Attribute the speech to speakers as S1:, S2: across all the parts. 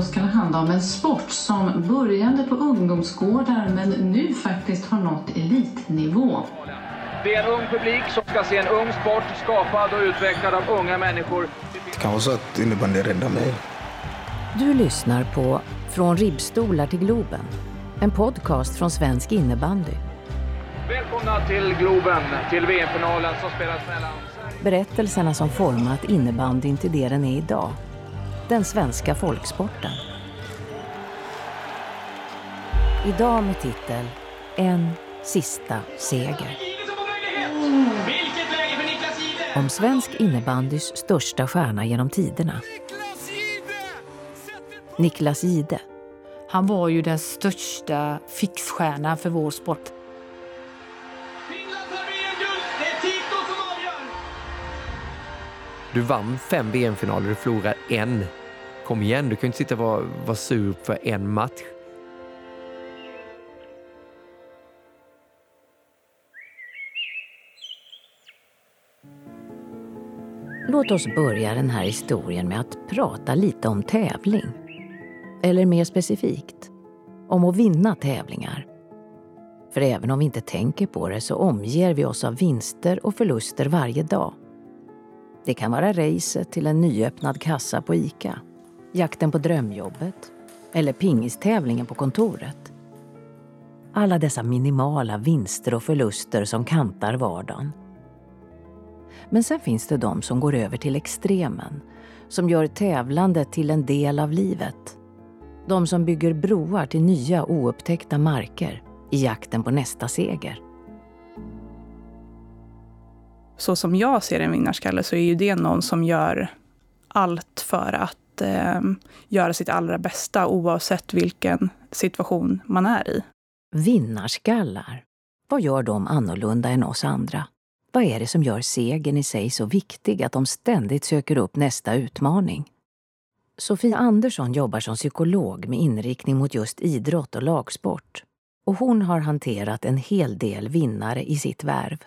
S1: Då ska det handla om en sport som började på ungdomsgårdar men nu faktiskt har nått elitnivå.
S2: Det är en ung publik som ska se en ung sport skapad och utvecklad av unga människor.
S3: Det kan vara så att innebandy räddar mig.
S4: Du lyssnar på Från ribbstolar till Globen, en podcast från svensk innebandy.
S2: Välkomna till Globen, till VM-finalen som spelas mellan...
S4: Berättelserna som format innebandyn till det den är idag. Den svenska folksporten. Idag med titel En sista seger. Om svensk innebandys största stjärna genom tiderna. Niklas Gide.
S5: Han var ju den största fixstjärnan för vår sport.
S6: Du vann fem VM-finaler, du förlorade en. Kom igen, du kan ju inte sitta och vara, vara sur för en match.
S4: Låt oss börja den här historien med att prata lite om tävling. Eller mer specifikt, om att vinna tävlingar. För även om vi inte tänker på det så omger vi oss av vinster och förluster varje dag. Det kan vara racet till en nyöppnad kassa på ICA, jakten på drömjobbet eller pingistävlingen på kontoret. Alla dessa minimala vinster och förluster som kantar vardagen. Men sen finns det de som går över till extremen, som gör tävlandet till en del av livet. De som bygger broar till nya oupptäckta marker i jakten på nästa seger.
S7: Så som jag ser en vinnarskalle så är ju det någon som gör allt för att eh, göra sitt allra bästa oavsett vilken situation man är i.
S4: Vinnarskallar. Vad gör de annorlunda än oss andra? Vad är det som gör segern i sig så viktig att de ständigt söker upp nästa utmaning? Sofia Andersson jobbar som psykolog med inriktning mot just idrott och lagsport. Och hon har hanterat en hel del vinnare i sitt värv.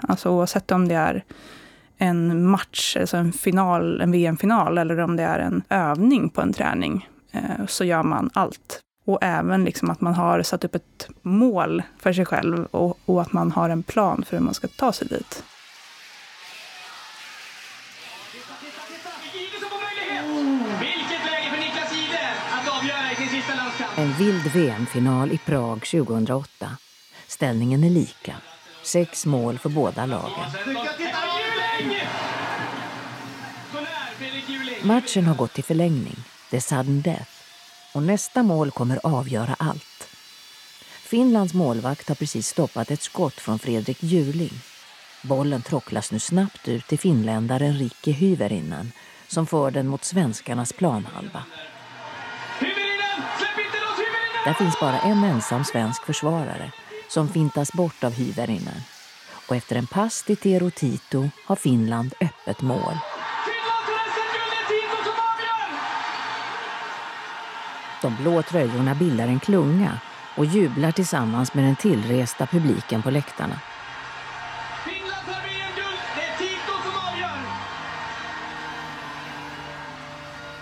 S7: Alltså oavsett om det är en match, alltså en final, en VM-final eller om det är en övning på en träning, eh, så gör man allt. Och även liksom att man har satt upp ett mål för sig själv och, och att man har en plan för hur man ska ta sig dit.
S4: En vild VM-final i Prag 2008. Ställningen är lika. Sex mål för båda lagen. Matchen har gått till förlängning. Det är sudden death. Och nästa mål kommer avgöra allt. Finlands målvakt har precis stoppat ett skott från Fredrik Juling. Bollen tråcklas nu snabbt ut till finländaren Rikke Hyvärinen som för den mot svenskarnas planhalva. Där finns bara en ensam svensk försvarare som fintas bort av Hyvärinen. Och efter en pass till Tero Tito har Finland öppet mål. De blå tröjorna bildar en klunga och jublar tillsammans med den tillresta publiken på läktarna.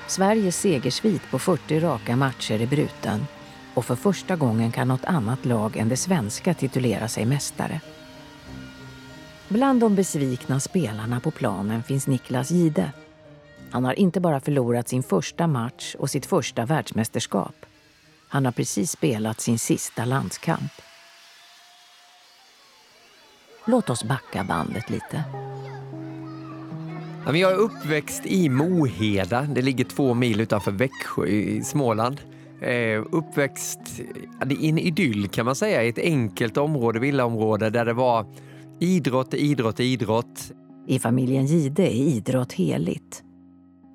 S4: Sveriges segersvit på 40 raka matcher är bruten och för första gången kan något annat lag än det svenska titulera sig mästare. Bland de besvikna spelarna på planen finns Niklas Gide. Han har inte bara förlorat sin första match och sitt första världsmästerskap. Han har precis spelat sin sista landskamp. Låt oss backa bandet lite.
S6: Jag är uppväxt i Moheda. Det ligger två mil utanför Växjö i Småland. Eh, uppväxt i en idyll kan man säga, i ett enkelt område, villaområde där det var idrott, idrott, idrott.
S4: I familjen Gide är idrott heligt.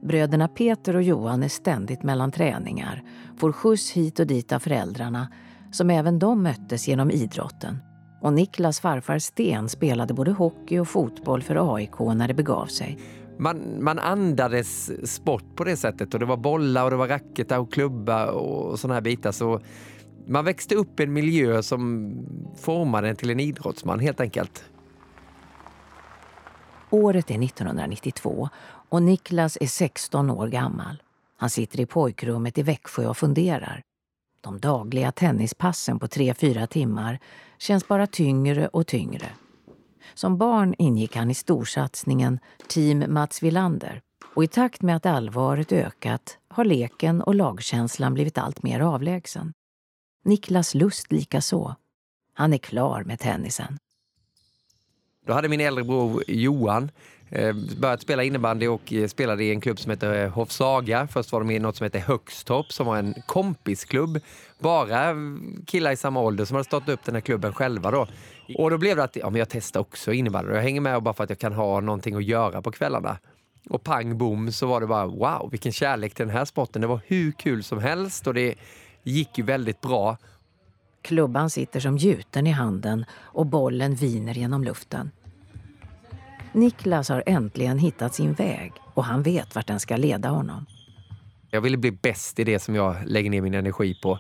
S4: Bröderna Peter och Johan är ständigt mellan träningar, får skjuts hit och dit av föräldrarna som även de möttes genom idrotten. Och Niklas farfar Sten spelade både hockey och fotboll för AIK när det begav sig.
S6: Man, man andades sport på det sättet och det var bollar och det var racketar och klubba och sådana här bitar. Så man växte upp i en miljö som formade en till en idrottsman helt enkelt.
S4: Året är 1992 och Niklas är 16 år gammal. Han sitter i pojkrummet i Växjö och funderar. De dagliga tennispassen på tre fyra timmar känns bara tyngre och tyngre. Som barn ingick han i storsatsningen Team Mats Wilander och i takt med att allvaret ökat har leken och lagkänslan blivit allt mer avlägsen. Niklas Lust lika så. Han är klar med tennisen.
S6: Då hade min äldre bror Johan Eh, börjat spela innebandy och eh, spelade i en klubb som heter eh, Hofsaga. Först var de i något som heter Högstorp som var en kompisklubb. Bara killar i samma ålder som hade startat upp den här klubben själva. Då. Och då blev det att ja, men jag testar också innebandy. Jag hänger med bara för att jag kan ha någonting att göra på kvällarna. Och pang bom så var det bara wow, vilken kärlek till den här sporten. Det var hur kul som helst och det gick ju väldigt bra.
S4: Klubban sitter som gjuten i handen och bollen viner genom luften. Niklas har äntligen hittat sin väg och han vet vart den ska leda honom.
S6: Jag ville bli bäst i det som jag lägger ner min energi på.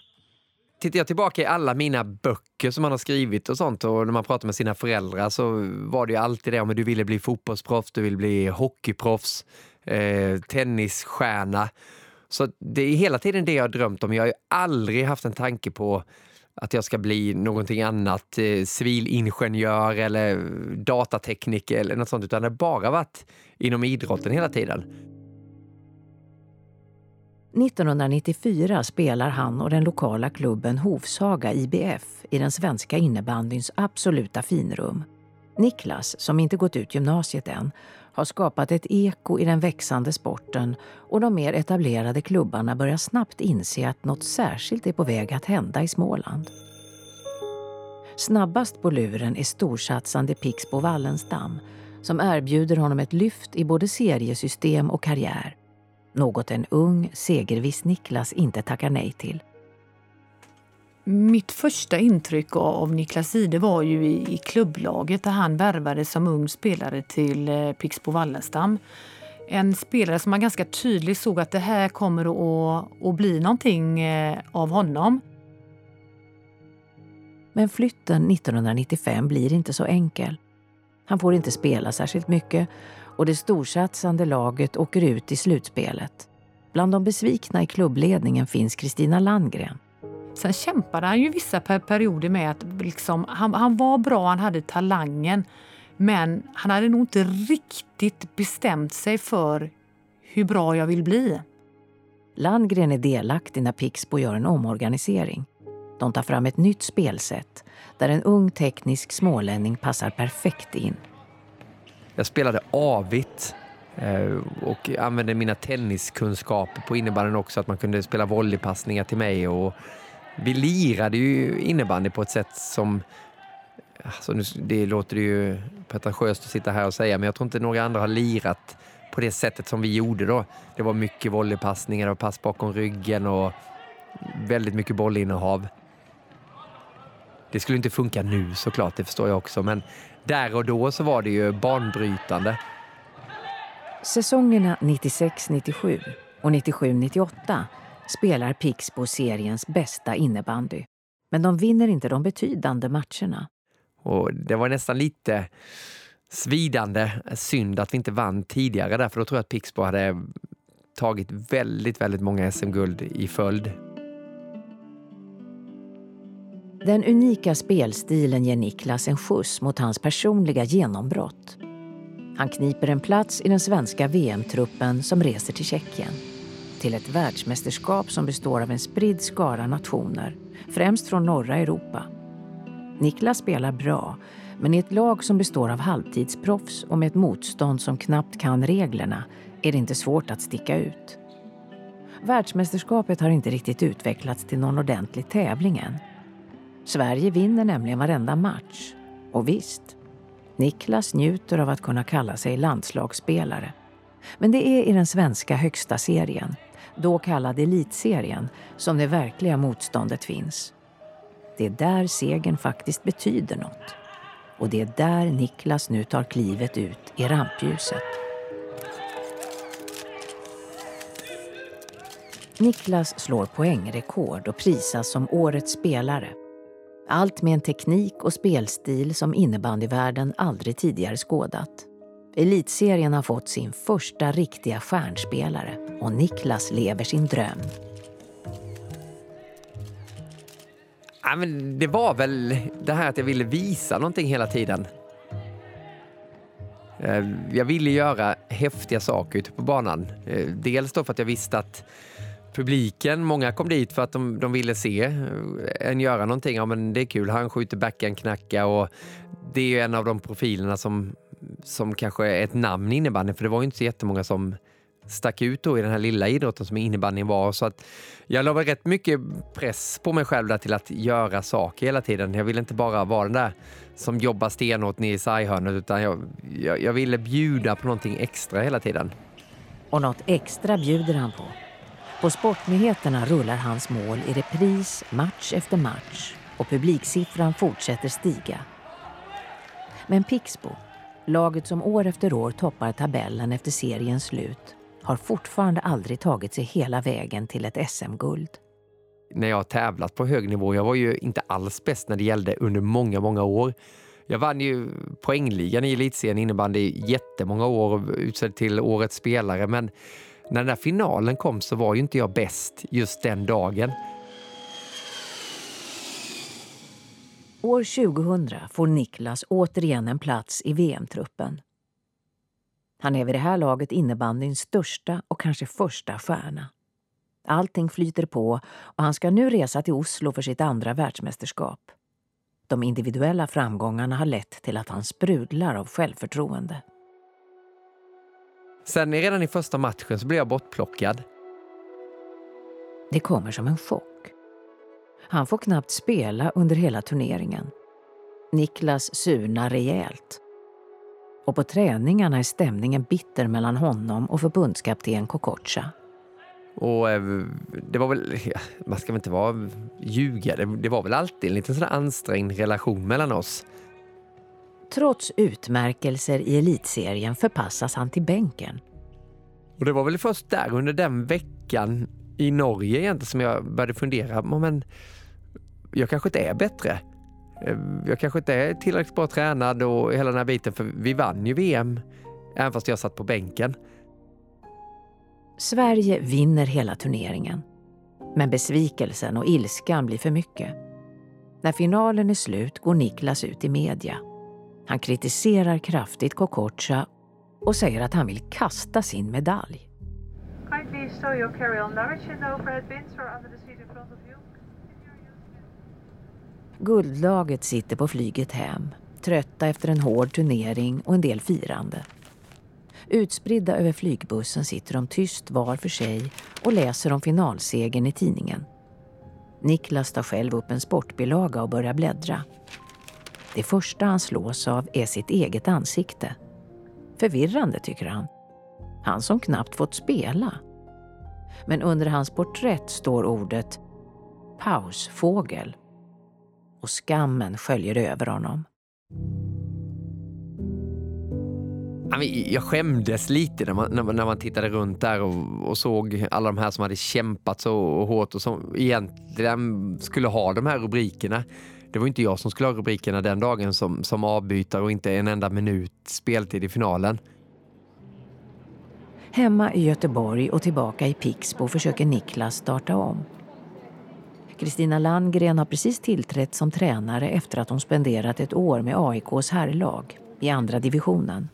S6: Tittar jag tillbaka i alla mina böcker som man har skrivit och sånt och när man pratar med sina föräldrar så var det ju alltid det om du ville bli fotbollsproffs, du ville bli hockeyproffs, eh, tennisstjärna. Så det är hela tiden det jag har drömt om. Jag har ju aldrig haft en tanke på att jag ska bli någonting annat, eh, civilingenjör eller datatekniker eller något sånt, utan det har bara varit inom idrotten hela tiden.
S4: 1994 spelar han och den lokala klubben Hovsaga IBF i den svenska innebandyns absoluta finrum. Niklas, som inte gått ut gymnasiet än, har skapat ett eko i den växande sporten och de mer etablerade klubbarna börjar snabbt inse att något särskilt är på väg att hända i Småland. Snabbast på luren är storsatsande Pixbo Wallenstam som erbjuder honom ett lyft i både seriesystem och karriär. Något en ung, segerviss Niklas inte tackar nej till.
S5: Mitt första intryck av Niklas Ide var ju i, i klubblaget där han värvades som ung spelare till eh, Pixbo Wallenstam. En spelare som man ganska tydligt såg att det här kommer att, att bli någonting eh, av honom.
S4: Men flytten 1995 blir inte så enkel. Han får inte spela särskilt mycket och det storsatsande laget åker ut i slutspelet. Bland de besvikna i klubbledningen finns Kristina Landgren.
S5: Sen kämpade han ju vissa perioder med att liksom, han, han var bra, han hade talangen. Men han hade nog inte riktigt bestämt sig för hur bra jag vill bli.
S4: Landgren är delaktig när Pixbo gör en omorganisering. De tar fram ett nytt spelsätt där en ung teknisk smålänning passar perfekt in.
S6: Jag spelade avigt eh, och använde mina tenniskunskaper på innebandyn också, att man kunde spela volleypassningar till mig och vi lirade ju innebandy på ett sätt som Alltså nu, det låter ju pretentiöst att sitta här och säga, men jag tror inte några andra har lirat på det sättet som vi gjorde då. Det var mycket volleypassningar och pass bakom ryggen och väldigt mycket bollinnehav. Det skulle inte funka nu såklart, det förstår jag också, men där och då så var det ju banbrytande.
S4: Säsongerna 96-97 och 97-98 spelar Pixbo seriens bästa innebandy. Men de vinner inte de betydande matcherna.
S6: Och det var nästan lite svidande synd att vi inte vann tidigare därför då tror jag att Pixbo hade tagit väldigt, väldigt många SM-guld i följd.
S4: Den unika spelstilen ger Niklas en skjuts mot hans personliga genombrott. Han kniper en plats i den svenska VM-truppen som reser till Tjeckien. Till ett världsmästerskap som består av en spridd skara nationer, främst från norra Europa. Niklas spelar bra, men i ett lag som består av halvtidsproffs och med ett motstånd som knappt kan reglerna är det inte svårt att sticka ut. Världsmästerskapet har inte riktigt utvecklats till någon ordentlig tävling än. Sverige vinner nämligen varenda match. Och visst, Niklas njuter av att kunna kalla sig landslagsspelare. Men det är i den svenska högsta serien, då kallad elitserien, som det verkliga motståndet finns. Det är där segern faktiskt betyder något. Och det är där Niklas nu tar klivet ut i rampljuset. Niklas slår poängrekord och prisas som årets spelare. Allt med en teknik och spelstil som innebandyvärlden aldrig tidigare skådat. Elitserien har fått sin första riktiga stjärnspelare och Niklas lever sin dröm.
S6: Ja, men det var väl det här att jag ville visa någonting hela tiden. Eh, jag ville göra häftiga saker ute på banan. Eh, dels då för att jag visste att publiken, många kom dit för att de, de ville se eh, en göra någonting. Ja, men det är kul, han skjuter backhand knacka och det är en av de profilerna som, som kanske är ett namn i innebandyn för det var ju inte så jättemånga som stack ut då i den här lilla idrotten som innebandyn var. Så att jag la rätt mycket press på mig själv där till att göra saker hela tiden. Jag ville inte bara vara den där som jobbar stenhårt nere i sarghörnet utan jag, jag, jag ville bjuda på någonting extra hela tiden.
S4: Och något extra bjuder han på. På Sportnyheterna rullar hans mål i repris match efter match och publiksiffran fortsätter stiga. Men Pixbo, laget som år efter år toppar tabellen efter seriens slut, har fortfarande aldrig tagit sig hela vägen till ett SM-guld.
S6: När jag har tävlat på hög nivå, jag var ju inte alls bäst när det gällde under många, många år. Jag vann ju poängligan i elitserien innebandy jättemånga år och utsedd till årets spelare, men när den där finalen kom så var ju inte jag bäst just den dagen.
S4: År 2000 får Niklas återigen en plats i VM-truppen. Han är vid det här laget innebandyns största och kanske första stjärna. Allting flyter på och han ska nu resa till Oslo för sitt andra världsmästerskap. De individuella framgångarna har lett till att han sprudlar av självförtroende.
S6: Sen redan i första matchen så blev jag bortplockad.
S4: Det kommer som en chock. Han får knappt spela under hela turneringen. Niklas surnar rejält. Och på träningarna är stämningen bitter mellan honom och förbundskapten Kokocha.
S6: Och eh, det var väl, man ska väl inte vara ljuga, det, det var väl alltid en liten sån ansträngd relation mellan oss.
S4: Trots utmärkelser i elitserien förpassas han till bänken.
S6: Och det var väl först där under den veckan i Norge egentligen som jag började fundera, men jag kanske inte är bättre. Eh, jag kanske inte är tillräckligt bra tränad och hela den här biten, för vi vann ju VM även fast jag satt på bänken.
S4: Sverige vinner hela turneringen. Men besvikelsen och ilskan blir för mycket. När finalen är slut går Niklas ut i media. Han kritiserar kraftigt Kokocha och säger att han vill kasta sin medalj. Guldlaget sitter på flyget hem, trötta efter en hård turnering och en del firande. Utspridda över flygbussen sitter de tyst var för sig och läser om finalsegern i tidningen. Niklas tar själv upp en sportbilaga och börjar bläddra. Det första han slås av är sitt eget ansikte. Förvirrande, tycker han. Han som knappt fått spela. Men under hans porträtt står ordet pausfågel. Och skammen sköljer över honom.
S6: Jag skämdes lite när man, när man tittade runt där och, och, såg alla de här som hade kämpat så hårt och som egentligen skulle ha de här rubrikerna. Det var inte jag som skulle ha rubrikerna den dagen som, som avbytare och inte en enda minut speltid i finalen.
S4: Hemma i Göteborg och tillbaka i Pixbo försöker Niklas starta om. Kristina Landgren har precis tillträtt som tränare efter att hon spenderat ett år med AIKs herrlag i andra divisionen.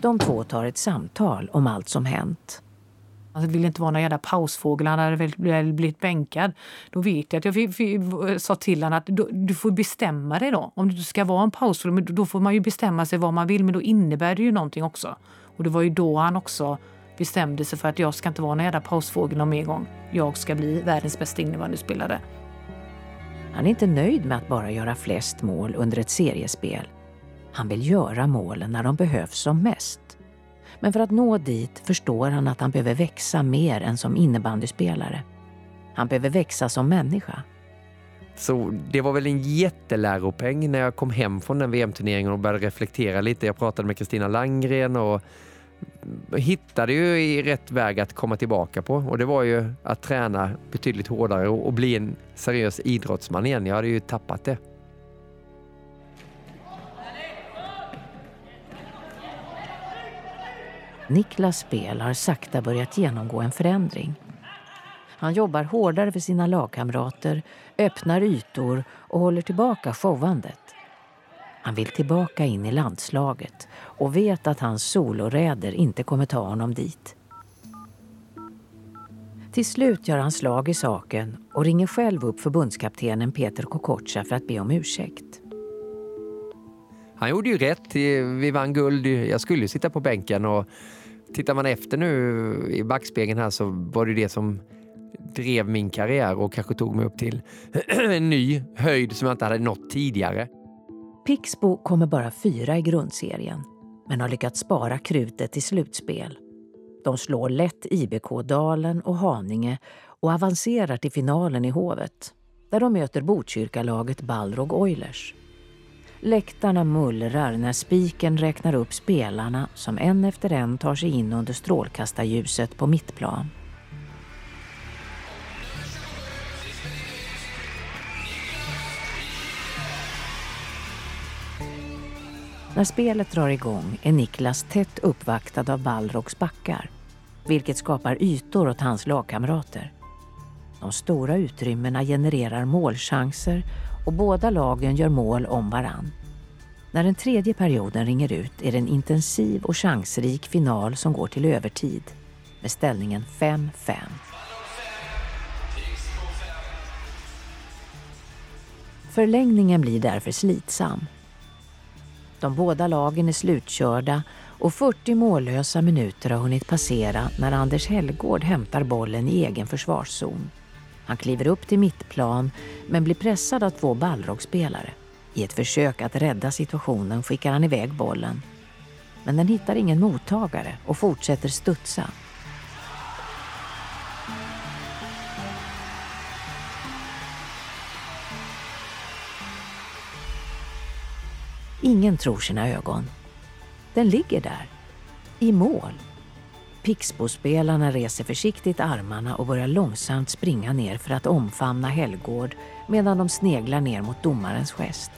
S4: De två tar ett samtal om allt som hänt.
S5: Alltså, han ville inte vara någon jävla pausfågel, han hade väl blivit bänkad. Då vet jag att jag sa till honom att du får bestämma dig då. Om du ska vara en pausfågel, då får man ju bestämma sig vad man vill, men då innebär det ju någonting också. Och det var ju då han också bestämde sig för att jag ska inte vara någon jävla pausfågel någon mer gång. Jag ska bli världens bästa innebandyspelare.
S4: Han är inte nöjd med att bara göra flest mål under ett seriespel. Han vill göra målen när de behövs som mest. Men för att nå dit förstår han att han behöver växa mer än som innebandyspelare. Han behöver växa som människa.
S6: Så det var väl en jätteläropeng när jag kom hem från den VM-turneringen och började reflektera lite. Jag pratade med Kristina Langgren och hittade ju i rätt väg att komma tillbaka på och det var ju att träna betydligt hårdare och bli en seriös idrottsman igen. Jag hade ju tappat det.
S4: Niklas spel har sakta börjat genomgå en förändring. Han jobbar hårdare för sina lagkamrater, öppnar ytor och håller tillbaka showandet. Han vill tillbaka in i landslaget och vet att hans soloräder inte kommer ta honom dit. Till slut gör han slag i saken och ringer själv upp förbundskaptenen Peter Kokocha för att be om ursäkt.
S6: Han gjorde ju rätt. Vi vann guld. Jag skulle ju sitta på bänken och tittar man efter nu i backspegeln här så var det det som drev min karriär och kanske tog mig upp till en ny höjd som jag inte hade nått tidigare.
S4: Pixbo kommer bara fyra i grundserien men har lyckats spara krutet till slutspel. De slår lätt IBK Dalen och Haninge och avancerar till finalen i Hovet där de möter Botkyrkalaget Balrog Oilers. Läktarna mullrar när spiken räknar upp spelarna som en efter en tar sig in under strålkastarljuset på mittplan. När spelet drar igång är Niklas tätt uppvaktad av Balrogs backar vilket skapar ytor åt hans lagkamrater. De stora utrymmena genererar målchanser och båda lagen gör mål om varann. När den tredje perioden ringer ut är det en intensiv och chansrik final som går till övertid med ställningen 5-5. Förlängningen blir därför slitsam. De båda lagen är slutkörda och 40 mållösa minuter har hunnit passera när Anders Hellgård hämtar bollen i egen försvarszon. Han kliver upp till mittplan men blir pressad av två Balrogspelare. I ett försök att rädda situationen skickar han iväg bollen. Men den hittar ingen mottagare och fortsätter studsa. Ingen tror sina ögon. Den ligger där, i mål. Pixbospelarna reser försiktigt armarna och börjar långsamt springa ner för att omfamna Helgård medan de sneglar ner mot domarens gest.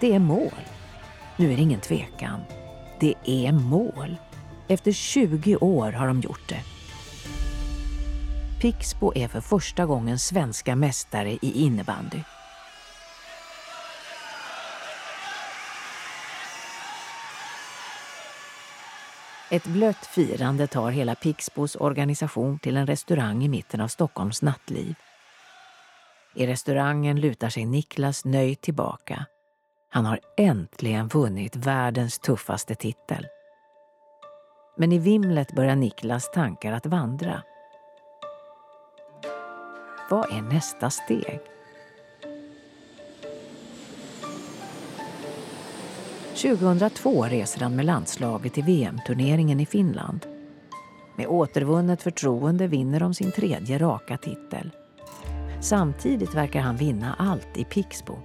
S4: Det är mål. Nu är det ingen tvekan. Det är mål. Efter 20 år har de gjort det. Pixbo är för första gången svenska mästare i innebandy. Ett blött firande tar hela Pixbos organisation till en restaurang i mitten av Stockholms nattliv. I restaurangen lutar sig Niklas nöjt tillbaka. Han har äntligen vunnit världens tuffaste titel. Men i vimlet börjar Niklas tankar att vandra. Vad är nästa steg? 2002 reser han med landslaget till VM-turneringen i Finland. Med återvunnet förtroende vinner de sin tredje raka titel. Samtidigt verkar han vinna allt i Pixbo.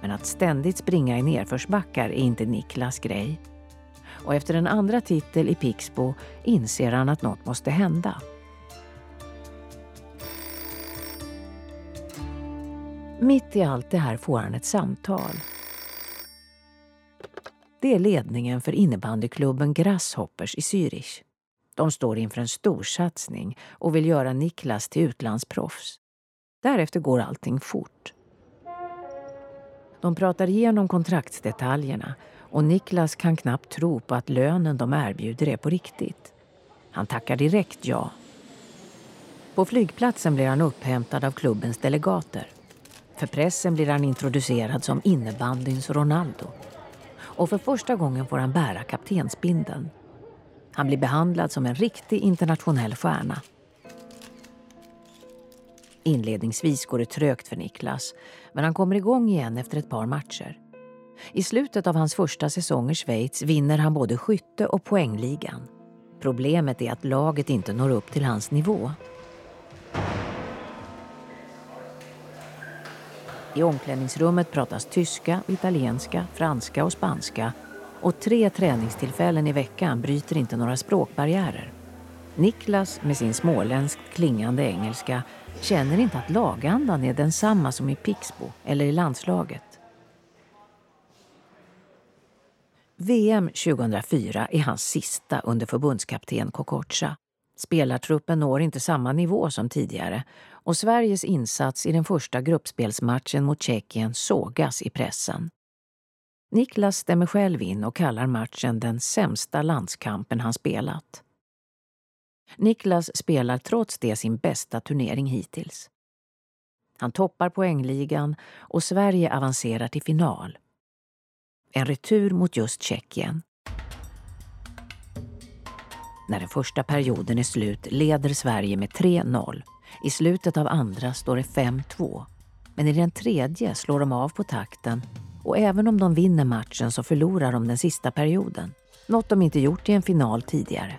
S4: Men att ständigt springa i nedförsbackar är inte Niklas grej. Och efter en andra titel i Pixbo inser han att något måste hända. Mitt i allt det här får han ett samtal det är ledningen för innebandyklubben Grasshoppers i Zürich. De står inför en storsatsning och vill göra Niklas till utlandsproffs. Därefter går allting fort. De pratar igenom kontraktsdetaljerna och Niklas kan knappt tro på att lönen de erbjuder är på riktigt. Han tackar direkt ja. På flygplatsen blir han upphämtad av klubbens delegater. För pressen blir han introducerad som innebandyns Ronaldo och för första gången får han bära kaptensbindeln. Han blir behandlad som en riktig internationell stjärna. Inledningsvis går det trögt för Niklas, men han kommer igång igen efter ett par matcher. I slutet av hans första säsong i Schweiz vinner han både skytte och poängligan. Problemet är att laget inte når upp till hans nivå. I omklädningsrummet pratas tyska, italienska, franska och spanska och tre träningstillfällen i veckan bryter inte några språkbarriärer. Niklas med sin småländskt klingande engelska känner inte att lagandan är densamma som i Pixbo eller i landslaget. VM 2004 är hans sista under förbundskapten Kokocha. Spelartruppen når inte samma nivå som tidigare och Sveriges insats i den första gruppspelsmatchen mot Tjeckien sågas i pressen. Niklas stämmer själv in och kallar matchen den sämsta landskampen han spelat. Niklas spelar trots det sin bästa turnering hittills. Han toppar poängligan och Sverige avancerar till final. En retur mot just Tjeckien. När den första perioden är slut leder Sverige med 3-0. I slutet av andra står det 5-2. Men i den tredje slår de av på takten och även om de vinner matchen så förlorar de den sista perioden. Något de inte gjort i en final tidigare.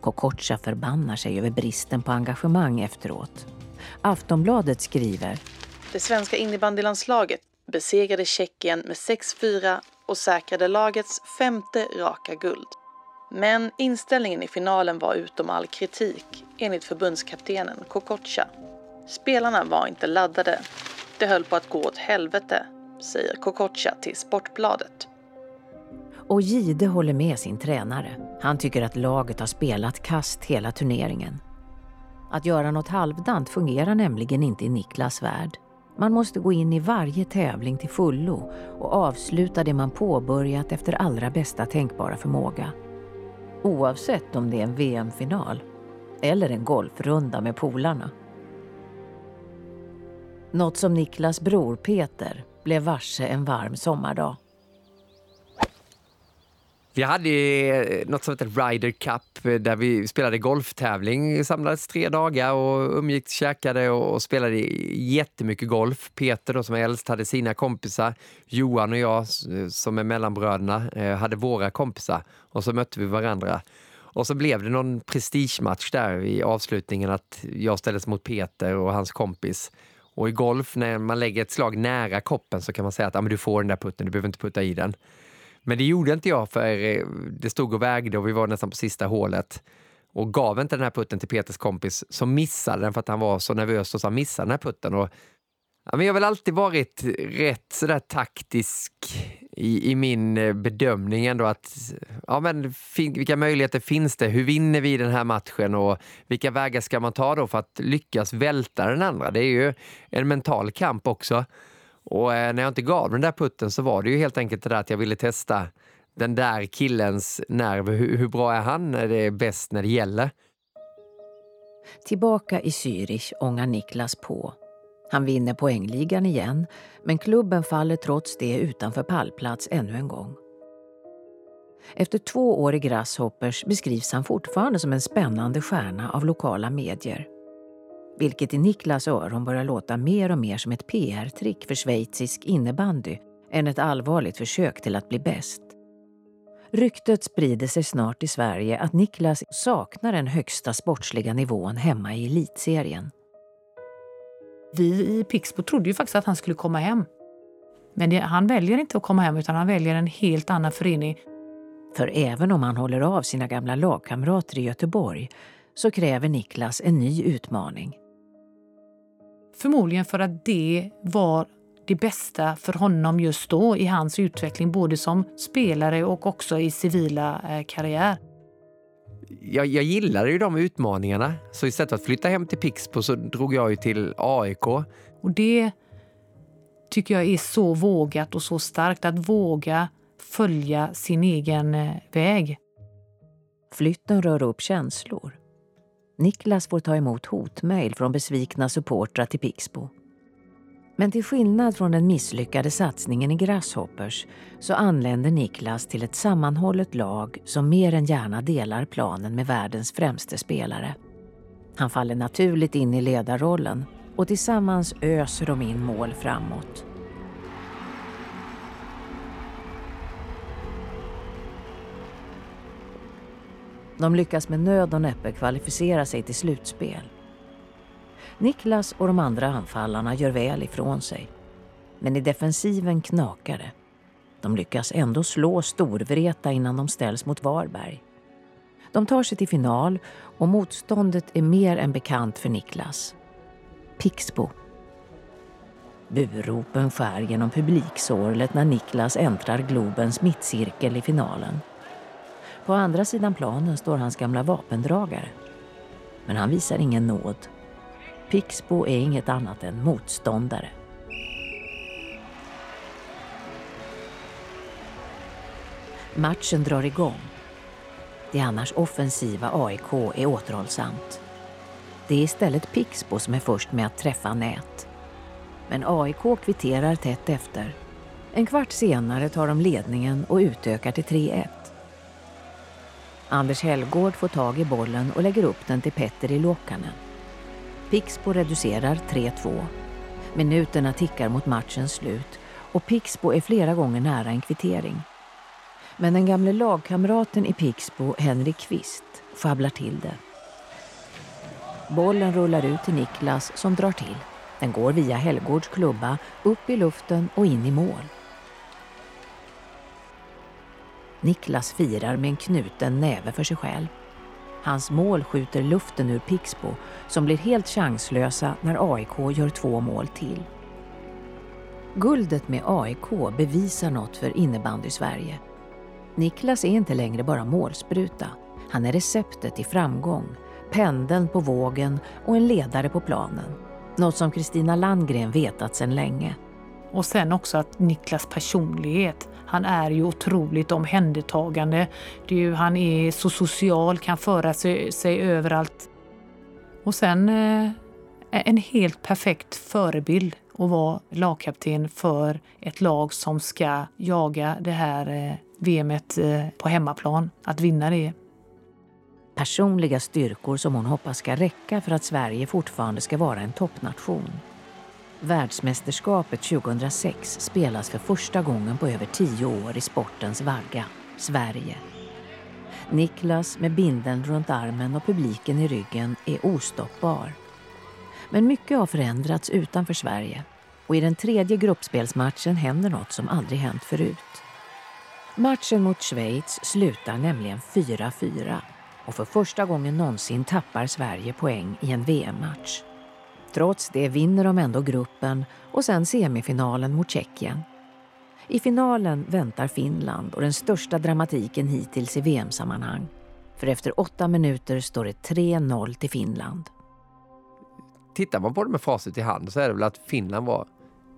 S4: Kokocha förbannar sig över bristen på engagemang efteråt. Aftonbladet skriver
S8: Det svenska innebandylandslaget besegrade Tjeckien med 6-4 och säkrade lagets femte raka guld. Men inställningen i finalen var utom all kritik, enligt förbundskaptenen Kokocha. Spelarna var inte laddade. Det höll på att gå åt helvete, säger Kokocha till Sportbladet.
S4: Och Gide håller med sin tränare. Han tycker att laget har spelat kast hela turneringen. Att göra något halvdant fungerar nämligen inte i Niklas värld. Man måste gå in i varje tävling till fullo och avsluta det man påbörjat efter allra bästa tänkbara förmåga. Oavsett om det är en VM-final eller en golfrunda med polarna. Något som Niklas bror Peter blev varse en varm sommardag.
S6: Vi hade eh, något som heter Ryder Cup eh, där vi spelade golftävling. Samlades tre dagar och umgicks, käkade och spelade jättemycket golf. Peter då, som är äldst hade sina kompisar. Johan och jag som är mellanbröderna eh, hade våra kompisar och så mötte vi varandra. Och så blev det någon prestigematch där i avslutningen att jag ställdes mot Peter och hans kompis. Och i golf, när man lägger ett slag nära koppen så kan man säga att ah, men du får den där putten, du behöver inte putta i den. Men det gjorde inte jag för eh, det stod och vägde och vi var nästan på sista hålet. Och gav inte den här putten till Peters kompis som missade den för att han var så nervös och så han missade den här putten. Och, ja, men jag har väl alltid varit rätt sådär taktisk i, i min eh, bedömning ändå att ja, men, vilka möjligheter finns det? Hur vinner vi den här matchen och vilka vägar ska man ta då för att lyckas välta den andra? Det är ju en mental kamp också. Och eh, när jag inte gav den där putten så var det ju helt enkelt det där att jag ville testa den där killens nerv. Hur, hur bra är han när det är bäst när det gäller?
S4: Tillbaka i Zürich ångar Niklas på. Han vinner poängligan igen, men klubben faller trots det utanför pallplats ännu en gång. Efter två år i Grasshoppers beskrivs han fortfarande som en spännande stjärna av lokala medier vilket i Niklas öron börjar låta mer och mer som ett PR-trick för schweizisk innebandy än ett allvarligt försök till att bli bäst. Ryktet sprider sig snart i Sverige att Niklas saknar den högsta sportsliga nivån hemma i elitserien.
S5: Vi i Pixbo trodde ju faktiskt att han skulle komma hem. Men det, han väljer inte att komma hem utan han väljer en helt annan förening.
S4: För även om han håller av sina gamla lagkamrater i Göteborg så kräver Niklas en ny utmaning.
S5: Förmodligen för att det var det bästa för honom just då i hans utveckling, både som spelare och också i civila eh, karriär.
S6: Jag, jag gillade ju de utmaningarna, så istället för att flytta hem till Pixbo så drog jag ju till AIK.
S5: Och det tycker jag är så vågat och så starkt, att våga följa sin egen eh, väg.
S4: Flytten rör upp känslor. Niklas får ta emot hotmejl från besvikna supportrar till Pixbo. Men till skillnad från den misslyckade satsningen i Grasshoppers så anländer Niklas till ett sammanhållet lag som mer än gärna delar planen med världens främste spelare. Han faller naturligt in i ledarrollen och tillsammans öser de in mål framåt. De lyckas med nöd och näppe kvalificera sig till slutspel. Niklas och de andra anfallarna gör väl ifrån sig. Men i defensiven knakar det. De lyckas ändå slå Storvreta innan de ställs mot Varberg. De tar sig till final och motståndet är mer än bekant för Niklas. Pixbo. Buropen skär genom publiksorlet när Niklas äntrar Globens mittcirkel i finalen. På andra sidan planen står hans gamla vapendragare. Men han visar ingen nåd. Pixbo är inget annat än motståndare. Matchen drar igång. Det annars offensiva AIK är återhållsamt. Det är istället Pixbo som är först med att träffa nät. Men AIK kvitterar tätt efter. En kvart senare tar de ledningen och utökar till 3-1. Anders Hellgård får tag i bollen och lägger upp den till Petteri Luokkanen. Pixbo reducerar 3-2. Minuterna tickar mot matchens slut och Pixbo är flera gånger nära en kvittering. Men den gamle lagkamraten i Pixbo, Henrik Kvist, sjabblar till det. Bollen rullar ut till Niklas som drar till. Den går via Hellgårds klubba, upp i luften och in i mål. Niklas firar med en knuten näve för sig själv. Hans mål skjuter luften ur Pixbo som blir helt chanslösa när AIK gör två mål till. Guldet med AIK bevisar något för innebandy-Sverige. Niklas är inte längre bara målspruta. Han är receptet i framgång, pendeln på vågen och en ledare på planen. Något som Kristina Landgren vetat sedan länge.
S5: Och sen också att Niklas personlighet. Han är ju otroligt omhändertagande. Det är ju, han är så social, kan föra sig, sig överallt. Och sen eh, en helt perfekt förebild att vara lagkapten för ett lag som ska jaga det här eh, VMet eh, på hemmaplan, att vinna det.
S4: Personliga styrkor som hon hoppas ska räcka för att Sverige fortfarande ska vara en toppnation. Världsmästerskapet 2006 spelas för första gången på över tio år i sportens vagga, Sverige. Niklas med bindeln runt armen och publiken i ryggen är ostoppbar. Men mycket har förändrats utanför Sverige och i den tredje gruppspelsmatchen händer något som aldrig hänt förut. Matchen mot Schweiz slutar nämligen 4-4 och för första gången någonsin tappar Sverige poäng i en VM-match. Trots det vinner de ändå gruppen och sen semifinalen mot Tjeckien. I finalen väntar Finland och den största dramatiken hittills i VM-sammanhang. För efter åtta minuter står det 3-0 till Finland.
S6: Tittar man på det med facit i hand så är det väl att Finland var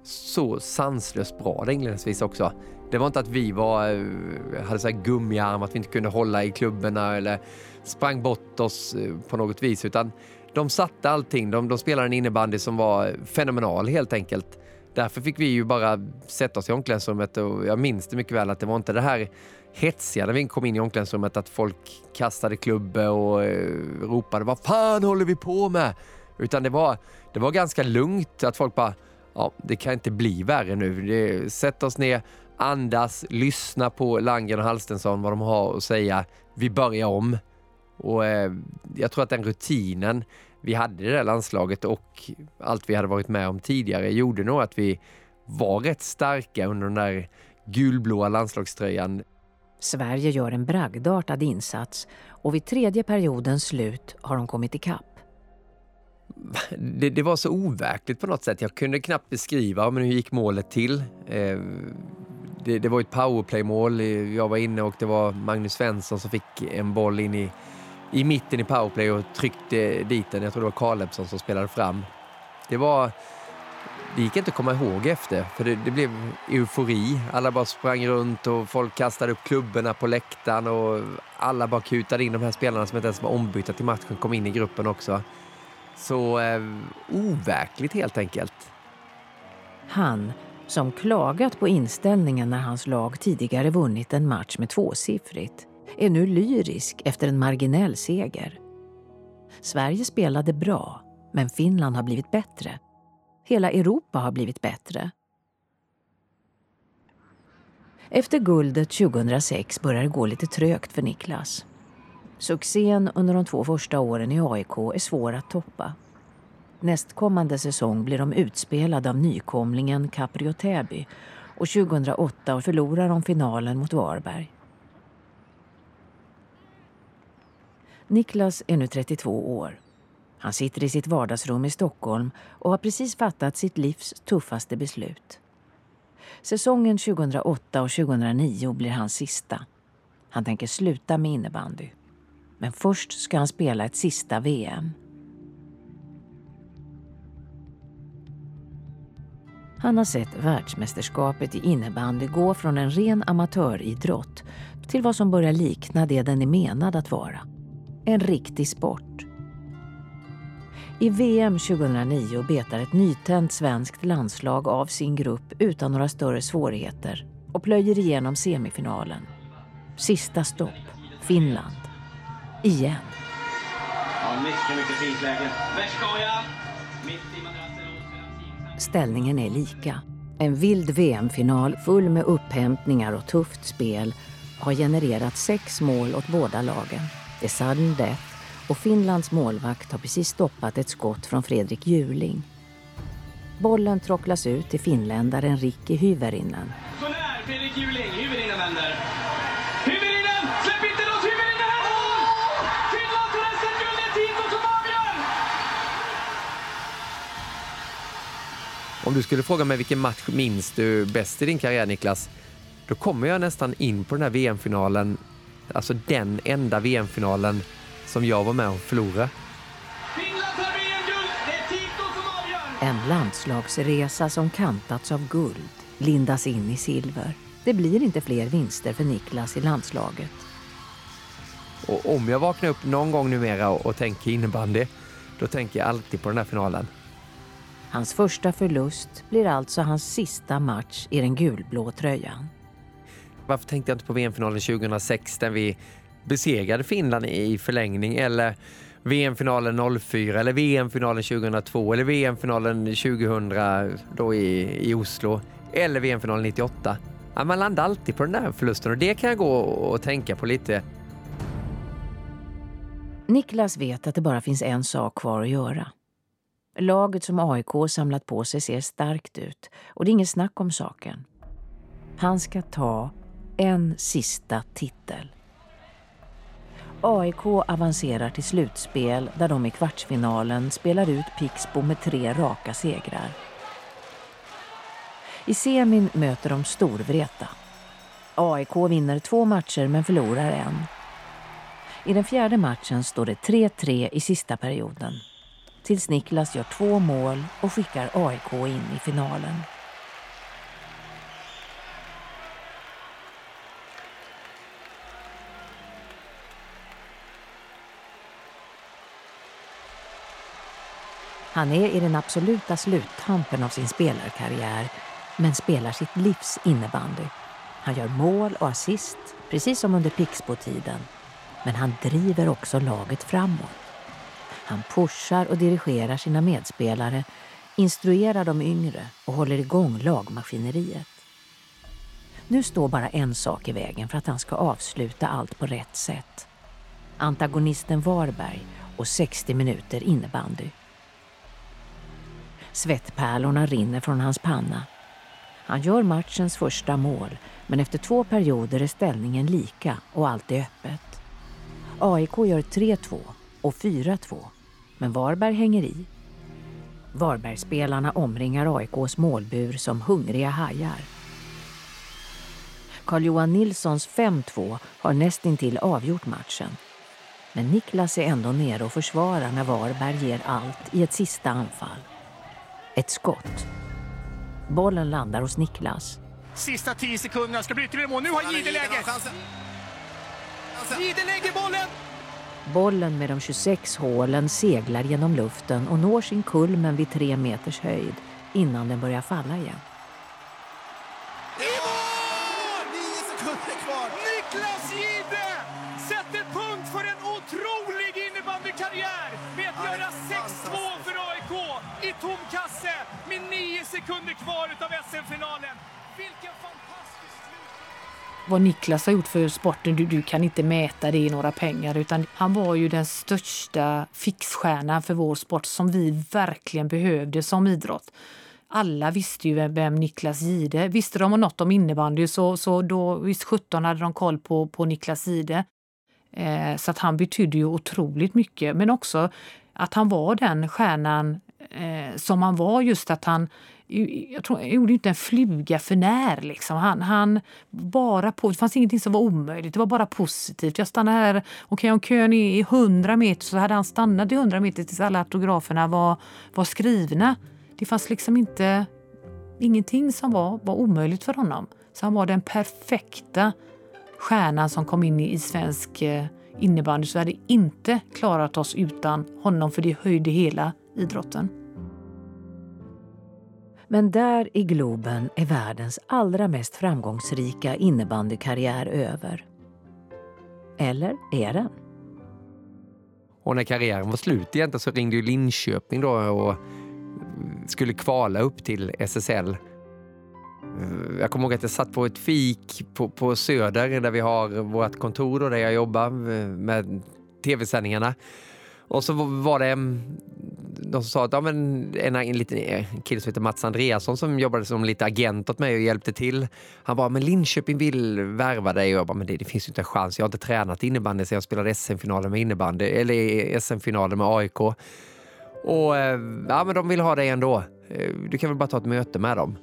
S6: så sanslöst bra inledningsvis också. Det var inte att vi var, eh, hade så här gummiarm, att vi inte kunde hålla i klubborna eller sprang bort oss eh, på något vis, utan de satte allting. De, de spelade en innebandy som var fenomenal helt enkelt. Därför fick vi ju bara sätta oss i omklädningsrummet och jag minns det mycket väl att det var inte det här hetsiga när vi kom in i omklädningsrummet att folk kastade klubbor och eh, ropade vad fan håller vi på med? Utan det var, det var ganska lugnt att folk bara ja, det kan inte bli värre nu. Det, sätt oss ner, andas, lyssna på Langen och Halstensson vad de har att säga. Vi börjar om. Och eh, jag tror att den rutinen vi hade i det där landslaget och allt vi hade varit med om tidigare gjorde nog att vi var rätt starka under den där gulblåa landslagströjan.
S4: Sverige gör en bragdartad insats och vid tredje periodens slut har de kommit ikapp.
S6: Det, det, var så overkligt på något sätt. Jag kunde knappt beskriva men hur gick målet till. Eh, det, det, var ett powerplay-mål. Jag var inne och det var Magnus Svensson som fick en boll in i, i mitten i powerplay och tryckte dit den. Jag tror det var Kalebsson som spelade fram. Det var... Det gick inte att komma ihåg efter, för det, det, blev eufori. Alla bara sprang runt och folk kastade upp klubborna på läktaren och alla bara kutade in de här spelarna som inte ens var ombytta till matchen, kom in i gruppen också. Så eh, overkligt helt enkelt.
S4: Han, som klagat på inställningen när hans lag tidigare vunnit en match med tvåsiffrigt, är nu lyrisk efter en marginell seger. Sverige spelade bra, men Finland har blivit bättre. Hela Europa har blivit bättre. Efter guldet 2006 börjar det gå lite trögt för Niklas. Succén under de två första åren i AIK är svår att toppa. Nästkommande säsong blir de utspelade av nykomlingen Caprio Täby och 2008 förlorar de finalen mot Varberg. Niklas är nu 32 år. Han sitter i sitt vardagsrum i Stockholm och har precis fattat sitt livs tuffaste beslut. Säsongen 2008 och 2009 blir hans sista. Han tänker sluta med innebandy. Men först ska han spela ett sista VM. Han har sett världsmästerskapet i innebandy gå från en ren amatöridrott till vad som börjar likna det den är menad att vara. En riktig sport. I VM 2009 betar ett nytänt svenskt landslag av sin grupp utan några större svårigheter och plöjer igenom semifinalen. Sista stopp, Finland. Igen.
S9: Ja, mycket, mycket fint läge. Verskoja!
S4: Ställningen är lika. En vild VM-final full med upphämtningar och tufft spel har genererat sex mål åt båda lagen. Det är sudden death och Finlands målvakt har precis stoppat ett skott från Fredrik Juling. Bollen trocklas ut till finländaren Ricky Hyvärinen.
S9: Så när Fredrik Juling, Hyvärinen vänder. Hyvärinen! Släpp inte loss Hyvärinen! Här mål! Finland tar nästa guld, det är Tito som avgör!
S6: Om du skulle fråga mig vilken match minns du bäst i din karriär Niklas? Då kommer jag nästan in på den här VM-finalen, alltså den enda VM-finalen som jag var med och förlorade.
S4: En landslagsresa som kantats av guld lindas in i silver. Det blir inte fler vinster för Niklas i landslaget.
S6: Och om jag vaknar upp någon gång numera och, och tänker innebandy, då tänker jag alltid på den här finalen.
S4: Hans första förlust blir alltså hans sista match i den gulblå tröjan.
S6: Varför tänkte jag inte på VM-finalen 2006 där vi besegrade Finland i förlängning eller VM-finalen 04 eller VM-finalen 2002 eller VM-finalen 2000 då i, i Oslo eller VM-finalen 98. Ja, man landar alltid på den där förlusten och det kan jag gå och tänka på lite.
S4: Niklas vet att det bara finns en sak kvar att göra. Laget som AIK samlat på sig ser starkt ut och det är inget snack om saken. Han ska ta en sista titel. AIK avancerar till slutspel där de i kvartsfinalen spelar ut Pixbo med tre raka segrar. I semin möter de Storvreta. AIK vinner två matcher men förlorar en. I den fjärde matchen står det 3-3 i sista perioden. Tills Niklas gör två mål och skickar AIK in i finalen. Han är i den absoluta sluttampen av sin spelarkarriär men spelar sitt livs innebandy. Han gör mål och assist, precis som under Pixbo-tiden. Men han driver också laget framåt. Han pushar och dirigerar sina medspelare, instruerar de yngre och håller igång lagmaskineriet. Nu står bara en sak i vägen för att han ska avsluta allt på rätt sätt. Antagonisten Varberg och 60 minuter innebandy. Svettpärlorna rinner från hans panna. Han gör matchens första mål, men efter två perioder är ställningen lika och allt är öppet. AIK gör 3-2 och 4-2, men Varberg hänger i. Varbergsspelarna omringar AIKs målbur som hungriga hajar. Carl-Johan Nilssons 5-2 har nästintill avgjort matchen. Men Niklas är ändå nere och försvarar när Varberg ger allt i ett sista anfall. Ett skott. Bollen landar hos Niklas.
S10: Sista tio sekunderna ska bli ytterligare mål. Nu har Jihde läget! Jihde lägger bollen!
S4: Bollen med de 26 hålen seglar genom luften och når sin kulmen vid tre meters höjd innan den börjar falla igen.
S10: Sekunder kvar av SM-finalen. Vilken fantastisk
S5: vad Niklas har gjort för sporten, du, du kan inte mäta det i några pengar. Utan han var ju den största fixstjärnan för vår sport som vi verkligen behövde som idrott. Alla visste ju vem, vem Niklas Gide. Visste de något om innebandy så, så då visst 17 hade de koll på, på Niklas Gide. Eh, så att han betydde ju otroligt mycket. Men också att han var den stjärnan eh, som han var. Just att han jag tror, jag gjorde inte en fluga för när. Liksom. Han, han bara på, det fanns ingenting som var omöjligt, det var bara positivt. Jag stannade här, okej om kön är 100 meter så hade han stannat i 100 meter tills alla autograferna var, var skrivna. Det fanns liksom inte, ingenting som var, var omöjligt för honom. Så han var den perfekta stjärnan som kom in i svensk eh, innebandy. Så vi hade inte klarat oss utan honom för det höjde hela idrotten.
S4: Men där i Globen är världens allra mest framgångsrika innebandykarriär över. Eller är den?
S6: Och när karriären var slut egentligen så ringde ju Linköping då och skulle kvala upp till SSL. Eh, jag kommer ihåg att jag satt på ett fik på, på Söder där vi har vårt kontor och där jag jobbar eh, med tv-sändningarna. Och så var det de som sa att ja, men en, en liten eh, kille som heter Mats Andreasson som jobbade som lite agent åt mig och hjälpte till. Han bara, men Linköping vill värva dig. Och jag bara, men det, det finns ju inte en chans. Jag har inte tränat innebandy sedan jag spelade SM-finalen med innebandy, eller eh, SM-finalen med AIK. Och eh, ja, men de vill ha dig ändå. Du kan väl bara ta ett möte med dem.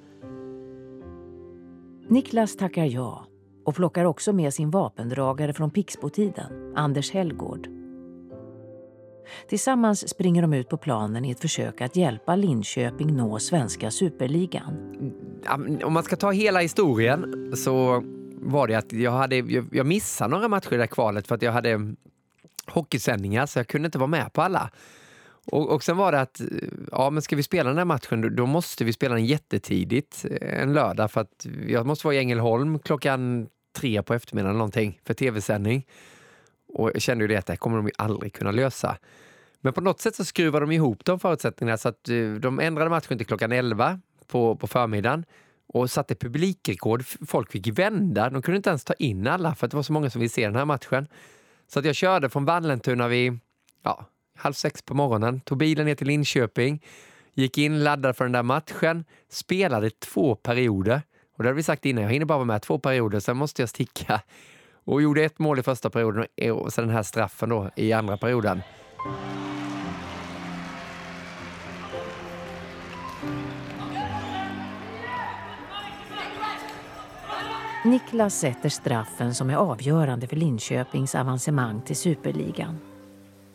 S4: Niklas tackar ja och plockar också med sin vapendragare från Pixbo-tiden, Anders Hellgård. Tillsammans springer de ut på planen i ett försök att hjälpa Linköping nå svenska superligan.
S6: Om man ska ta hela historien så var det att jag, hade, jag missade några matcher i det kvalet för att jag hade hockeysändningar så jag kunde inte vara med på alla. Och, och sen var det att, ja men ska vi spela den här matchen då, då måste vi spela den jättetidigt eh, en lördag för att jag måste vara i Ängelholm klockan tre på eftermiddagen någonting för tv-sändning. Och jag kände ju det att det här kommer de ju aldrig kunna lösa. Men på något sätt så skruvade de ihop de förutsättningarna så att eh, de ändrade matchen till klockan 11 på, på förmiddagen och satte publikrekord. Folk fick vända. De kunde inte ens ta in alla för att det var så många som ville se den här matchen. Så att jag körde från Vallentuna vid ja, halv sex på morgonen, tog bilen ner till Linköping, gick in, laddade för den där matchen, spelade två perioder. Och det hade vi sagt innan, jag hinner bara vara med två perioder, sen måste jag sticka. Och gjorde ett mål i första perioden och sen den här straffen då i andra perioden.
S4: Niklas sätter straffen som är avgörande för Linköpings avancemang till superligan.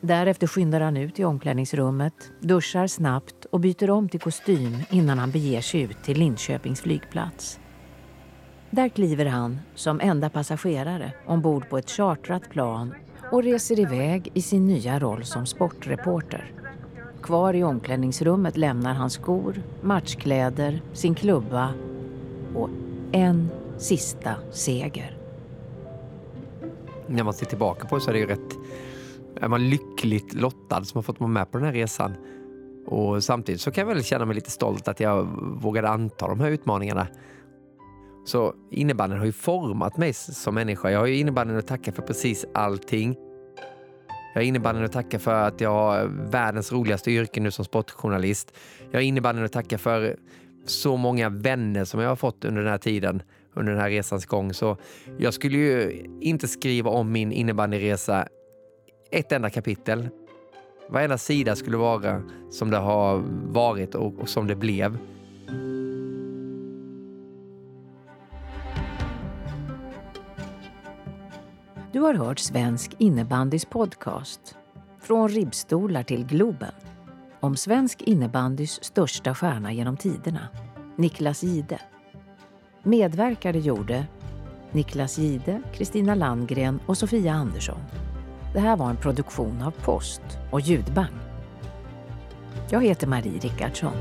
S4: Därefter skyndar han ut i omklädningsrummet, duschar snabbt och byter om till kostym innan han beger sig ut till Linköpings flygplats. Där kliver han, som enda passagerare, ombord på ett chartrat plan och reser iväg i sin nya roll som sportreporter. Kvar i omklädningsrummet lämnar han skor, matchkläder, sin klubba och en sista seger.
S6: När man ser tillbaka på det så är det ju rätt... Är man lyckligt lottad som har fått vara med på den här resan. Och samtidigt så kan jag väl känna mig lite stolt att jag vågade anta de här utmaningarna. Så innebandyn har ju format mig som människa. Jag har ju innebandyn att tacka för precis allting. Jag har innebandyn att tacka för att jag har världens roligaste yrke nu som sportjournalist. Jag har innebandyn att tacka för så många vänner som jag har fått under den här tiden, under den här resans gång. Så jag skulle ju inte skriva om min innebandyresa ett enda kapitel. Varenda sida skulle vara som det har varit och, och som det blev.
S4: Du har hört Svensk innebandys podcast. Från ribbstolar till Globen. Om svensk innebandys största stjärna genom tiderna, Niklas Gide. Medverkade gjorde Niklas Gide, Kristina Landgren och Sofia Andersson. Det här var en produktion av Post och Ljudbang. Jag heter Marie Rickardsson.